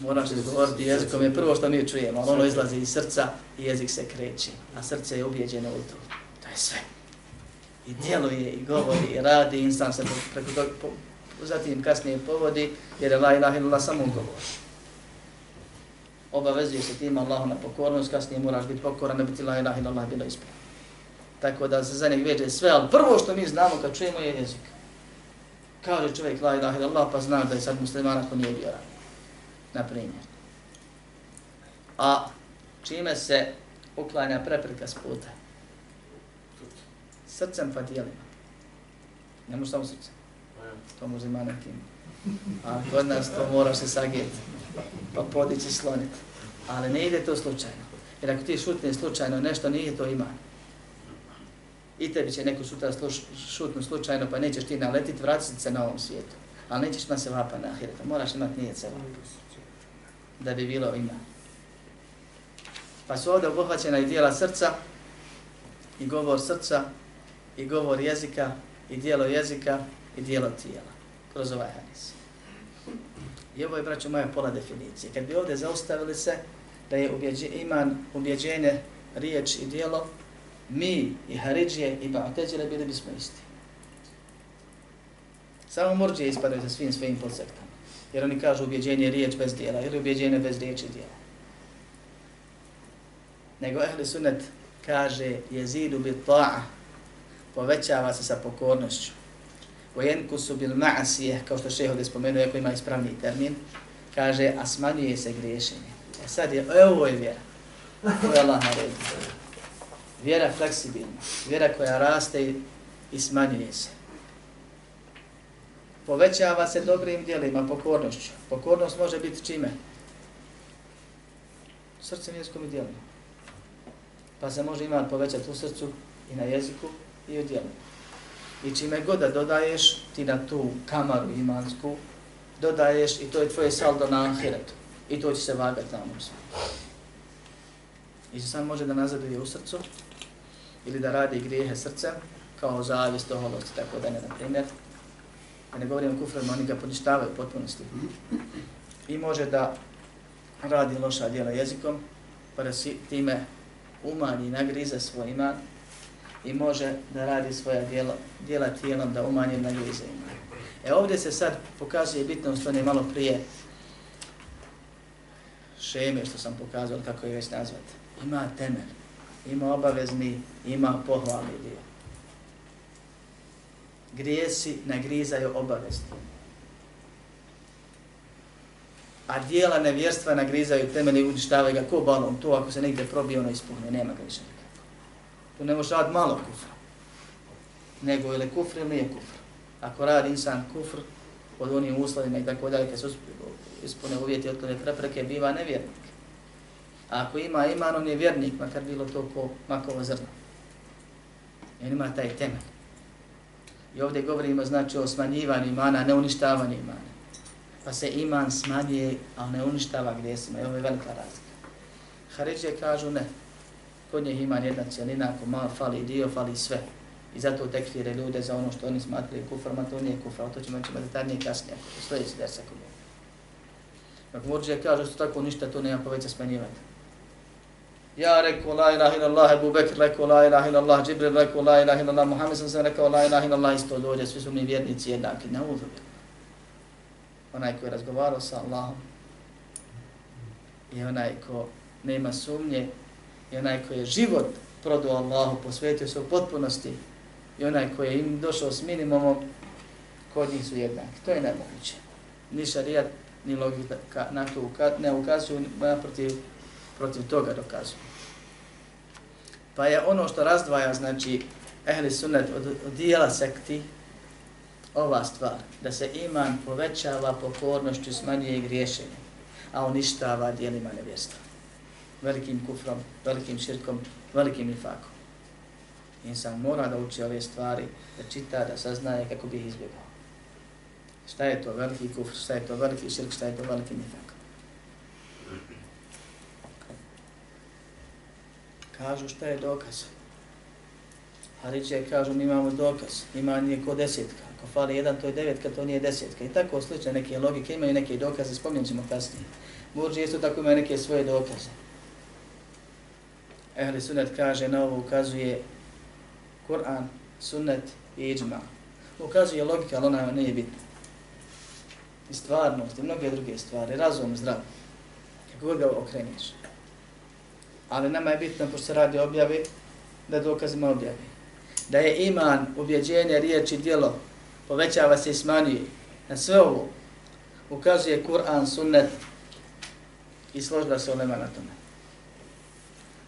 Moraš izgovoriti jezikom, je prvo što mi čujemo, ali ono izlazi iz srca i jezik se kreće, a srce je ubijeđeno u to. To je sve. I djeluje, i govori, i radi, insan se preko tog, po, zatim kasnije povodi, jer je la ilaha illallah samo govor. Obavezuje se tim Allahu na pokornost, kasnije moraš biti pokoran, da bi ti la ilaha illallah bilo ispravno. Tako da se za njeg veđe sve, ali prvo što mi znamo kad čujemo je jezik kaže čovjek la ilaha illallah pa zna da je sad musliman ako nije vjera. Na primjer. A čime se uklanja prepreka s puta? Srcem pa dijelima. Ne može samo srcem. To može ima nekim. A kod nas to moraš se sagijeti. Pa podići sloniti. Ali ne ide to slučajno. Jer ako ti šutne slučajno nešto, nije to iman. i tebi će neko sutra sluš, šutnu slučajno, pa nećeš ti naletiti, vratiti se na ovom svijetu. Ali nećeš imati se vapa na ahireta, moraš imati nije se da bi bilo ima. Pa su ovdje obuhvaćena i dijela srca, i govor srca, i govor jezika, i dijelo jezika, i dijelo tijela. Kroz ovaj hadis. I ovo je, braćo moja, pola definicije. Kad bi ovdje zaustavili se da je ubjeđe, iman ubjeđenje, riječ i dijelo, mi i Haridžije i Ba'ateđile bili bismo isti. Samo murđije ispadaju sa svim svojim podsektama. Jer oni kažu ubjeđenje riječ bez dijela ili ubjeđenje bez riječi dijela. Nego ehli sunnet kaže jezidu bil ta'a, povećava se sa pokornošću. وَيَنْكُسُ bil kao što šeho ovdje spomenuo, ako ima ispravni termin, kaže, a smanjuje se griješenje. E sad je, e, ovo je vjera. Ovo je Allah naredio. Vjera fleksibilna, vjera koja raste i smanjuje se. Povećava se dobrim dijelima, pokornošću. Pokornost može biti čime? Srcem, jezikom i dijelima. Pa se može imati povećati u srcu i na jeziku i u dijelima. I čime god da dodaješ ti na tu kamaru imansku, dodaješ i to je tvoje saldo na ahiretu. I to će se vagati na onom I se sam može da nazaduje u srcu ili da radi grijehe srcem kao zavist, oholost, tako da ne, na primjer. Da ne govorim o kufrima, oni ga poništavaju u potpunosti. I može da radi loša djela jezikom, pa da si time umanji, nagrize svoj iman i može da radi svoja djela, djela tijelom da umanji, ljuze ima. E ovdje se sad pokazuje bitnost one malo prije šeme što sam pokazao, kako je već nazvati. Ima temelj, ima obavezni, ima pohvalni dio. Grijesi nagrizaju obavezni. A dijela nevjerstva nagrizaju temelj i uništavaju ga ko balon. To ako se negdje probije, ono ispuhne, nema ga više. Tu ne može rad malo kufra. Nego ili kufr ili nije kufr. Ako radi insan kufr, pod onim uslovima i tako dalje, kad se ispune uvjeti otklone prepreke, biva nevjernik. A ako ima iman, on je vjernik, makar bilo to ko makovo zrno. I on ima taj temelj. I ovdje govorimo znači o smanjivanju imana, ne uništavanju imana. Pa se iman smanjuje, a ne uništava grijesima. I ovo je velika razlika. Haridžije kažu ne. Kod njih iman jedna cijelina, ako malo fali dio, fali sve. I zato tekfire ljude za ono što oni smatraju kuframa, to nije kufra, to ćemo ćemo detaljnije kasnije, ako sljedeći dersa se bude. Ako murđe kaže što tako ništa, to nema poveća smenjivati. Ja rekao la ilaha illallah, Abu Bekr rekao la ilaha illallah, Džibril rekao la ilaha illallah, Muhammed sam sam rekao la ilaha illallah, isto dođe, svi su mi vjernici jednaki, ne uzubili. Onaj ko je razgovarao sa Allahom i onaj ko nema sumnje i onaj ko je život prodao Allahu, posvetio se u potpunosti i onaj ko je im došao s minimumom, kod njih su jednaki. To je nemoguće. Ni šarijat, ni logika na to ne ukazuju, naprotiv, protiv toga dokazuju. Pa je ono što razdvaja, znači, ehli sunnet od, od dijela sekti, ova stvar, da se iman povećava pokornošću, smanjuje griješenje, a uništava dijelima nevjestva. Velikim kufrom, velikim širkom, velikim ifakom. Insan mora da uči ove stvari, da čita, da saznaje kako bi ih izbjegao. Šta je to veliki kufr, šta je to veliki širk, šta je to veliki nifak. Kažu šta je dokaz. Hariće kažu mi imamo dokaz, ima nije ko desetka. Ako fali jedan, to je devetka, to nije desetka. I tako slične neke logike, imaju neke dokaze, spominjat ćemo kasnije. Burđi isto tako imaju neke svoje dokaze. Ehli sunnet kaže, na ovo ukazuje Kur'an, sunnet i iđma. Ukazuje logika, ali ona nije bitna. I stvarnost, i mnoge druge stvari, razum, zdrav. Kako god ga okreniš. Ali nama je bitno, pošto se radi objavi, da dokazima objavi. Da je iman, ubjeđenje, riječ i djelo, povećava se i smanjuje. Na sve ovo ukazuje Kur'an, sunnet i složba se olema na tome.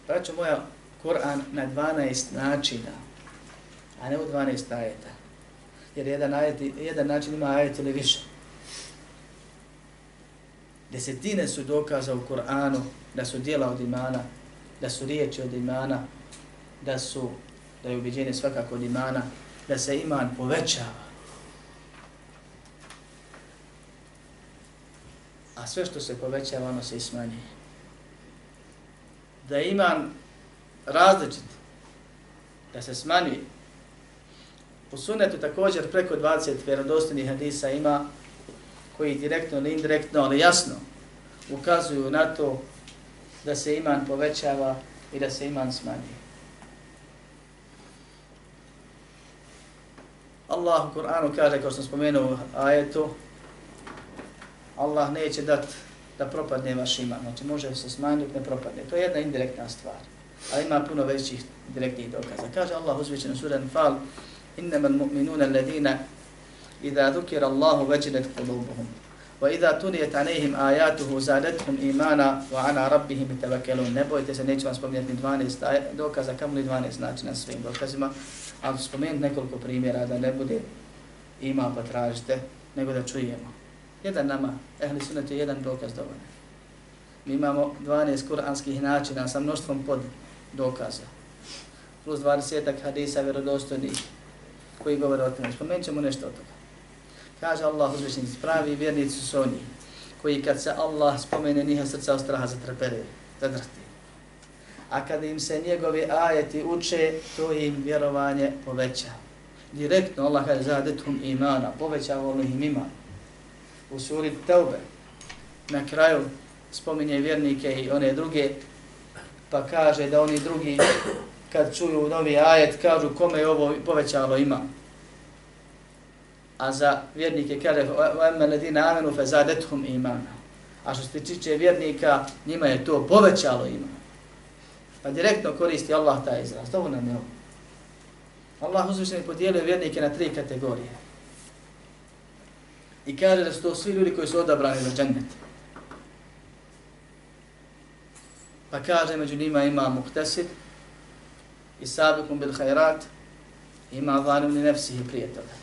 Braćo moja, Kur'an na 12 načina, a ne u 12 ajeta. Jer jedan, ajet, jedan način ima ajet ili više. Desetine su dokaza u Kur'anu da su dijela od imana, da su riječi od imana, da su da je ubiđenje svakako od imana, da se iman povećava. A sve što se povećava, ono se i smanjuje. Da je iman različit, da se smanjuje. U sunetu također preko 20 vjerodostojnih hadisa ima koji direktno ili indirektno, ali jasno ukazuju na to da se iman povećava i da se iman smanjuje. Allah u Kur'anu kaže, kao što sam spomenuo ajetu, Allah neće dati da propadne vaš iman. Znači može se smanjiti, ne propadne. To je jedna indirektna stvar. Ali ima puno većih direktnih dokaza. Kaže Allah uzvičen suran Fal, innama mu'minuna alladina idha dhukira Allahu vajilat qulubuhum wa idha tuliyat alayhim ayatuhu zadatuhum imana wa ala rabbihim yatawakkalun ne bojte se neće vam spomenuti 12 dokaza kamoli 12 znači na svim dokazima ali spomenuti nekoliko primjera da ne bude ima pa tražite nego da čujemo jedan nama ehli sunnet je jedan dokaz dovoljno mi imamo 12 kuranskih načina sa mnoštvom pod dokaza plus 20 hadisa vjerodostojnih koji govore o tome. Spomenut ćemo nešto od toga. Kaže Allah uzvišnici, pravi vjernici su oni koji kad se Allah spomene njiha srca od straha zatrpere, zadrti. A kada im se njegovi ajeti uče, to im vjerovanje poveća. Direktno Allah kaže zadetum imana, povećava im iman U suri Teube, na kraju spominje vjernike i one druge, pa kaže da oni drugi kad čuju novi ajet, kažu kome je ovo povećalo ima. A za vjernike kaže, وَأَمَّا الَّذِينَ آمَنُوا فَزَادَتْهُمْ إِمَانًا A što se tiče vjernika, njima je to povećalo ima. Pa direktno koristi Allah taj izraz. To nam je ovo. Allah uzvišen podijelio vjernike na tri kategorije. I kaže da su to svi ljudi koji su odabrani za džennet. Pa kaže, među njima ima muhtesid, i sabikum bil khairat ima zanim li nefsihi prije toga.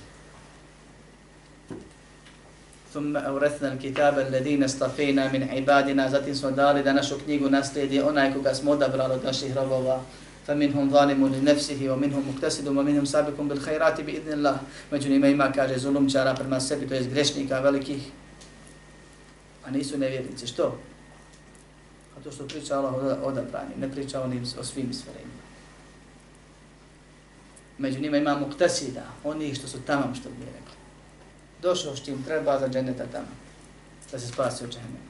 Thumma awrathna al-kitaba alladhina istafayna min ibadina zatim smo dali da našu knjigu naslijedi onaj koga smo odabrali od naših robova فمنهم ظالم لنفسه ومنهم مقتصد ومنهم سابق بالخيرات باذن الله među njima ima kaže zulumčara prema sebi to jest grešnika velikih a nisu nevjernici što a to što priča Allah odabrani ne priča on o svim stvarima među njima ima muktasida, oni što su tamo, što bi rekli. Došao što im treba za dženeta tamo, da se spasi od dženeta.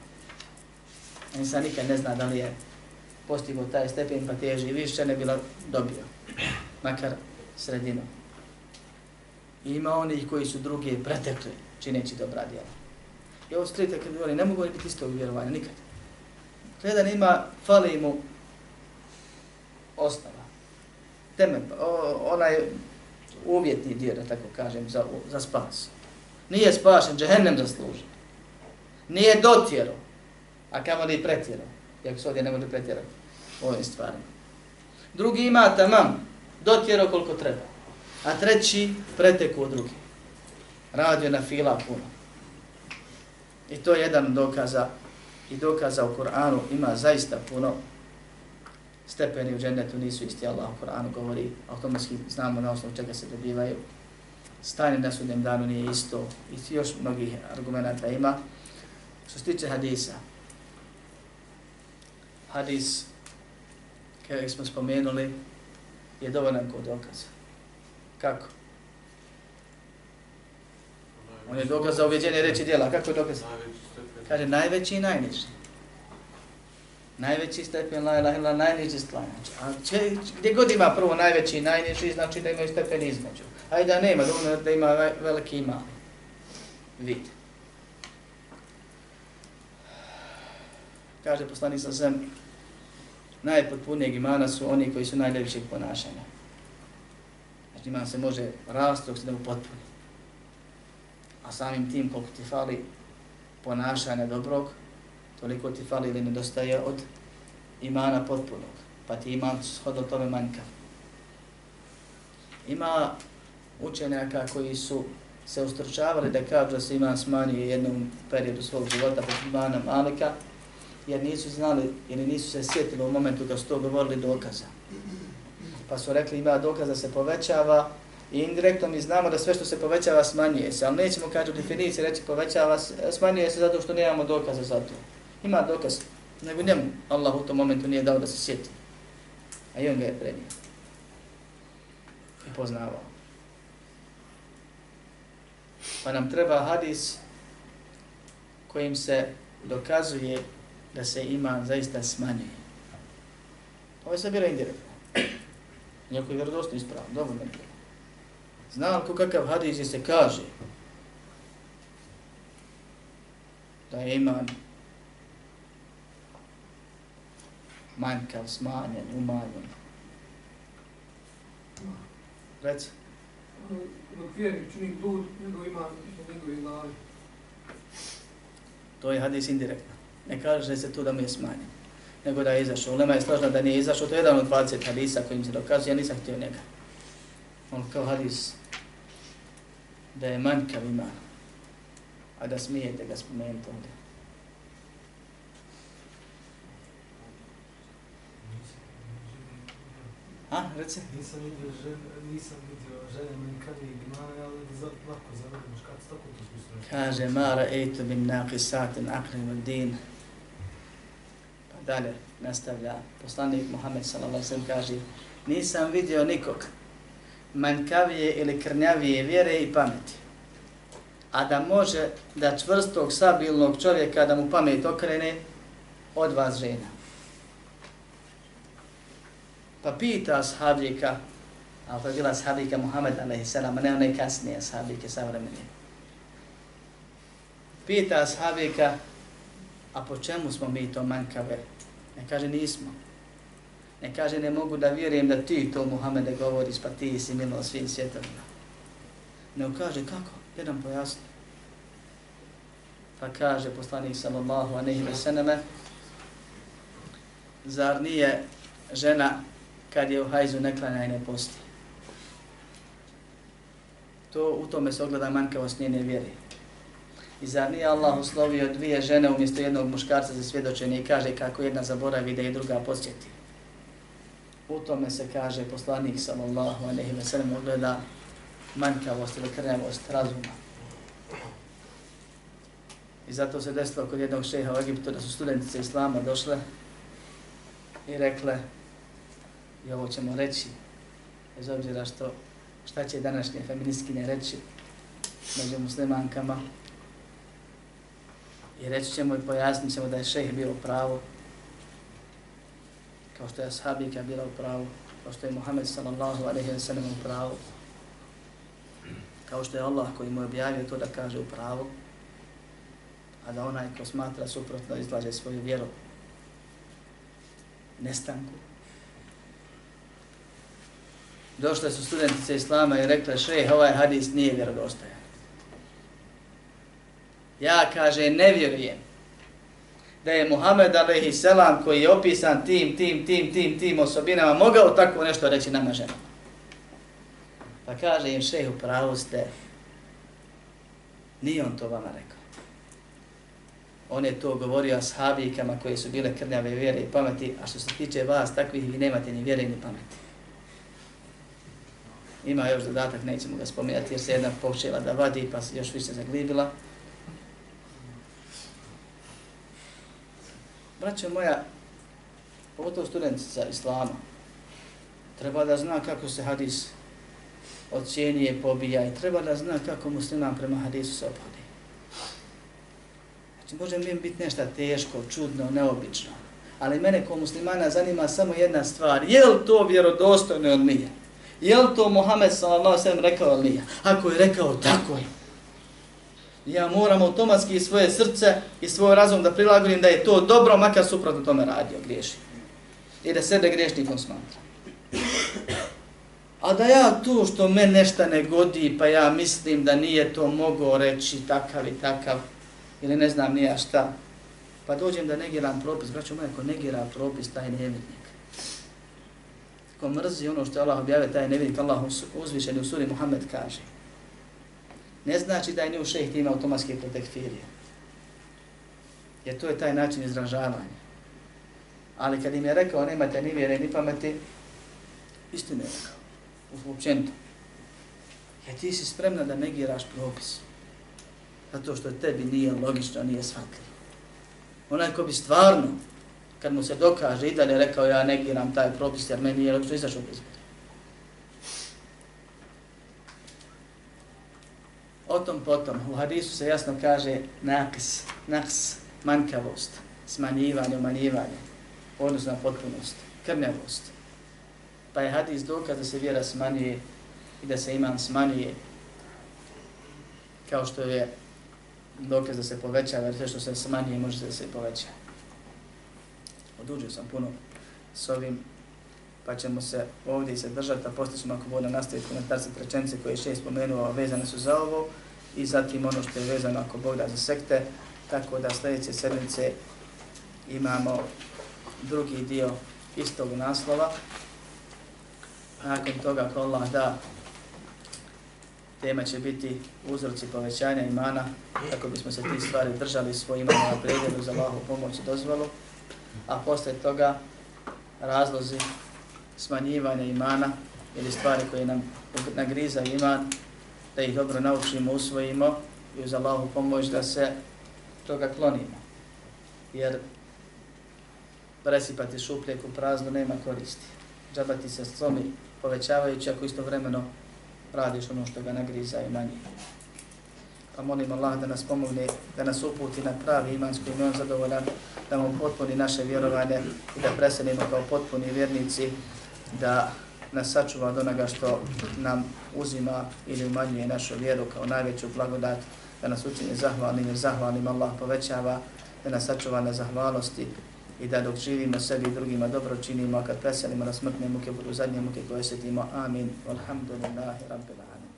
Insan nikad ne zna da li je postigo taj stepen pa teži više, ne bila dobio, makar sredinu. I ima oni koji su drugi pretekli, čineći dobra djela. I ovo skrite kad govori, ne mogu biti istog vjerovanja, nikad. Gledan ima, fali mu osnova temelj, onaj uvjetni dio, da tako kažem, za, za spas. Nije spašen, džehennem zaslužen. Nije dotjero, a kamo li pretjero, Iako se ovdje ne može pretjerati ovim stvarima. Drugi ima tamam, dotjero koliko treba. A treći preteku od drugi. Radio na fila puno. I to je jedan dokaza i dokaza u Koranu ima zaista puno stepeni u džennetu nisu isti, Allah u Koranu govori, automatski znamo na osnovu čega se dobivaju. Stanje na sudnjem danu nije isto i još mnogih argumenta ima. Što se tiče hadisa, hadis, kada smo spomenuli, je dovoljan kod dokaza. Kako? On je dokaz za uvjeđenje reći djela. Kako je dokaz? Kaže, najveći i najniži najveći stepen la ilaha illa najniži stepen. Znači, a če, gdje god ima prvo najveći i najniži, znači da imaju stepen između. A i da nema, da, da ima veliki ima vid. Kaže poslanik sa zem, najpotpunijeg imana su oni koji su najljepšeg ponašanja. Znači iman se može rasti dok se ne upotpuni. A samim tim koliko ti fali ponašanja dobrog, toliko ti fali ili nedostaje od imana potpunog, pa ti iman shodno tome manjka. Ima učenjaka koji su se ustručavali da kažu da se iman smanjuje jednom periodu svog života pod imana Malika, jer nisu znali ili nisu se sjetili u momentu da su to govorili dokaza. Pa su rekli ima dokaza se povećava i indirektno mi znamo da sve što se povećava smanjuje se, ali nećemo kažu u definiciji reći povećava, smanjuje se zato što nemamo dokaza za to. Ima dokaz, nego njemu Allah u tom momentu nije dao da se sjeti. A i on ga je prenio. i poznavao. Pa nam treba hadis kojim se dokazuje da se iman zaista smanjuje. Ovo je sve bilo indirektno. Nijako je vjerodostno ispravno, dobro ne bilo. Znam ko kakav hadis se kaže da je iman manjkav, smanjen, umanjen. Reci. Dok vjernik čini blud, njegov ima njegovi glavi. To je hadis indirektno. Ne kaže se tu da mu je smanjen, nego da je izašao. Ulema je složna da nije izašao, to je jedan od 20 hadisa kojim se dokazuje, ja nisam htio njega. On kao hadis da je manjkav iman, a da smijete ga spomenuti ovdje. A, reci. Nisam vidio žene, nisam vidio žene meni kad je imana, ali lako zavedu muškarci, tako to smislu. Kaže, mara ejtu bin naqisatin aqlim al din. Dalje nastavlja poslanik Muhammed sallallahu kaže, nisam vidio nikog manjkavije ili krnjavije vjere i pameti. A da može da čvrstog, sabilnog čovjeka da mu pamet okrene od vas žena. Pa pita sahabika, a to je bila sahabika Muhammed a.s. a ne one kasnije sahabike savremenije. Pita sahabika, a po čemu smo mi to manjkave? Ne kaže nismo. Ne kaže ne mogu da vjerujem da ti to Muhammede govoriš, pa ti si milo svim svjetovima. Ne kaže kako? Jedan pojasni. Pa kaže poslanik sallallahu aleyhi ve seneme, zar nije žena kad je u hajzu ne klanja i ne posti? To u tome se ogleda manjkavost njene vjere. I zar nije Allah uslovio dvije žene umjesto jednog muškarca za svjedočenje i kaže kako jedna zaboravi da je druga posjeti? U tome se kaže poslanik sallallahu alejhi ve sellem ogleda manjkavost ili krnjavost razuma. I zato se desilo kod jednog šeha u Egiptu da su studentice Islama došle i rekle i ovo ćemo reći bez obzira što šta će današnje feministkinje reći među muslimankama i reći ćemo i pojasnit ćemo da je šejh bio u pravu kao što je ashabika bila u pravu, kao što je Muhammed sallallahu alaihi wa sallam u pravu, kao što je Allah koji mu je objavio to da kaže u pravu, a da onaj ko smatra suprotno izlaže svoju vjeru nestanku. Došle su studentice Islama i rekle, šejh, ovaj hadis nije vjerodostajan. Ja, kaže, ne vjerujem da je Muhammed alaihi selam koji je opisan tim, tim, tim, tim, tim osobinama mogao tako nešto reći nama ženama. Pa kaže im šehu, pravo ste, nije on to vama rekao. On je to govorio ashabikama koji su bile krnjave vjere i pameti, a što se tiče vas, takvih vi nemate ni vjere ni pameti. Ima još dodatak, nećemo ga spominjati jer se jedna počela da vadi pa još više zaglibila. Braćo moja, pogotovo studentica Islama, treba da zna kako se hadis ocjenjuje, pobija i treba da zna kako musliman prema hadisu se obhodi. Znači, može mi biti nešto teško, čudno, neobično, ali mene kao muslimana zanima samo jedna stvar, je li to vjerodostojno ili nije? Je li to Muhammed s.a.v. rekao ili nije? Ako je rekao, tako je ja moram automatski svoje srce i svoj razum da prilagodim da je to dobro, makar suprotno tome radio, griješi. I da sebe griješnikom smatra. A da ja tu što me nešto ne godi, pa ja mislim da nije to mogao reći takav i takav, ili ne znam nija šta, pa dođem da negiram propis, braćo moje, ko negira propis, taj nevjednik. Ko mrzi ono što je Allah objavio, taj nevjednik, Allah uzvišen u suri Muhammed kaže, ne znači da je nju šejh time automatski protekfirije. Jer to je taj način izražavanja. Ali kad im je rekao nemate ni vjere ni pameti, istine je rekao, uopćenito. Jer ti si spremna da negiraš propis. Zato što tebi nije logično, nije shvatljivo. Onaj ko bi stvarno, kad mu se dokaže i dalje rekao ja negiram taj propis jer meni je logično izašao bez O tom potom, u hadisu se jasno kaže nakis, naks, manjkavost, smanjivanje, umanjivanje, odnosno na potpunost, krnjavost. Pa je hadis dokaz da se vjera smanjuje i da se iman smanjuje, kao što je dokaz da se povećava, jer sve što se smanjuje može da se poveća. Odužio sam puno s ovim, pa ćemo se ovdje se držati, a poslije ćemo ako bude nastaviti komentarci rečenice koje je šest spomenuo, vezane su za ovo, i zatim ono što je vezano ako Bog da za sekte, tako da sljedeće sedmice imamo drugi dio istog naslova. Nakon toga, ako Allah da, tema će biti uzroci povećanja imana, kako bismo se ti stvari držali svoj iman na predjedu za Allahu pomoć i dozvolu, a posle toga razlozi smanjivanja imana ili stvari koje nam nagriza iman, da ih dobro naučimo, usvojimo i uz Allahu pomoć da se toga klonimo. Jer presipati šupljeg u prazno nema koristi. Džabati se slomi povećavajući ako istovremeno radiš ono što ga nagriza i manje. Pa molim Allah da nas pomogne, da nas uputi na pravi imansko i on zadovoljan, da mu potpuni naše vjerovanje i da preselimo kao potpuni vjernici, da nas sačuva od onoga što nam uzima ili umanjuje našu vjeru kao najveću blagodat, da nas učini zahvalnim jer zahvalnim Allah povećava, da nas sačuva na zahvalnosti i da dok živimo sebi i drugima dobro činimo, a kad preselimo na smrtne muke, budu zadnje muke koje sjetimo. Amin. Walhamdulillahi rabbil alamin.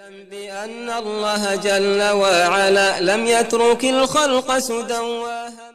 اعلم بأن الله جل وعلا لم يترك الخلق سدى